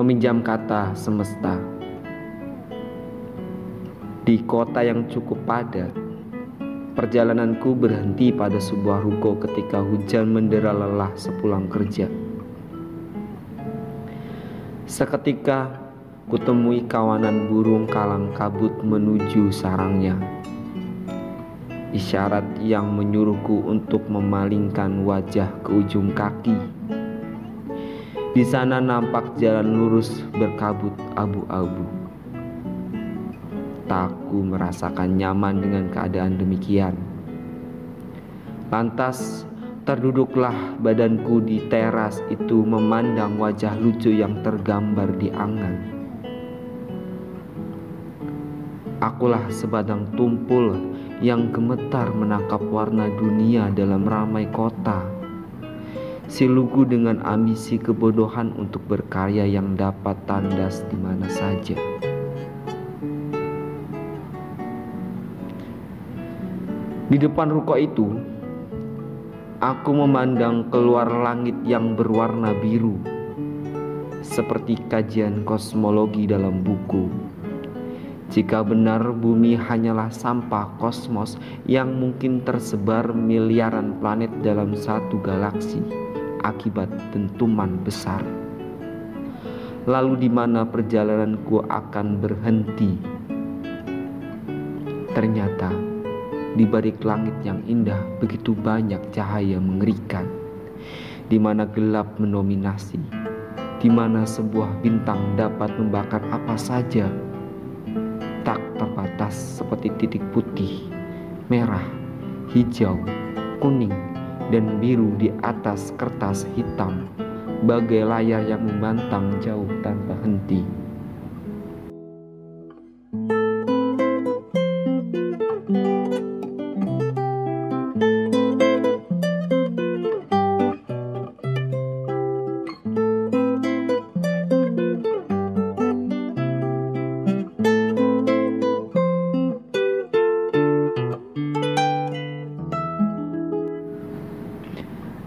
Meminjam kata semesta Di kota yang cukup padat Perjalananku berhenti pada sebuah ruko ketika hujan mendera lelah sepulang kerja. Seketika kutemui kawanan burung kalang kabut menuju sarangnya. Isyarat yang menyuruhku untuk memalingkan wajah ke ujung kaki. Di sana nampak jalan lurus berkabut abu-abu. Takku merasakan nyaman dengan keadaan demikian. Lantas terduduklah badanku di teras itu memandang wajah lucu yang tergambar di angan. Akulah sebatang tumpul yang gemetar menangkap warna dunia dalam ramai kota. Si lugu dengan ambisi kebodohan untuk berkarya yang dapat tandas di mana saja. Di depan ruko itu, aku memandang keluar langit yang berwarna biru, seperti kajian kosmologi dalam buku. Jika benar bumi hanyalah sampah kosmos yang mungkin tersebar miliaran planet dalam satu galaksi akibat dentuman besar. Lalu di mana perjalananku akan berhenti? Ternyata di balik langit yang indah begitu banyak cahaya mengerikan, di mana gelap mendominasi, di mana sebuah bintang dapat membakar apa saja, tak terbatas seperti titik putih, merah, hijau, kuning, dan biru di atas kertas hitam, bagai layar yang membantang jauh tanpa henti.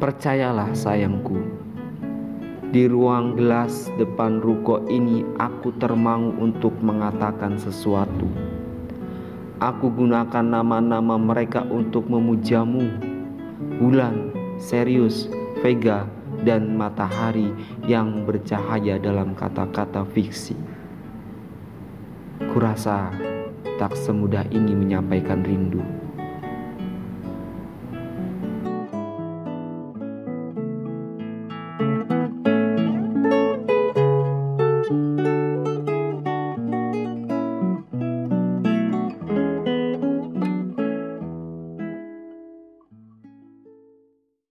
Percayalah sayangku Di ruang gelas depan ruko ini aku termangu untuk mengatakan sesuatu. Aku gunakan nama-nama mereka untuk memujamu. Bulan, Serius, Vega, dan matahari yang bercahaya dalam kata-kata fiksi. Kurasa tak semudah ini menyampaikan rindu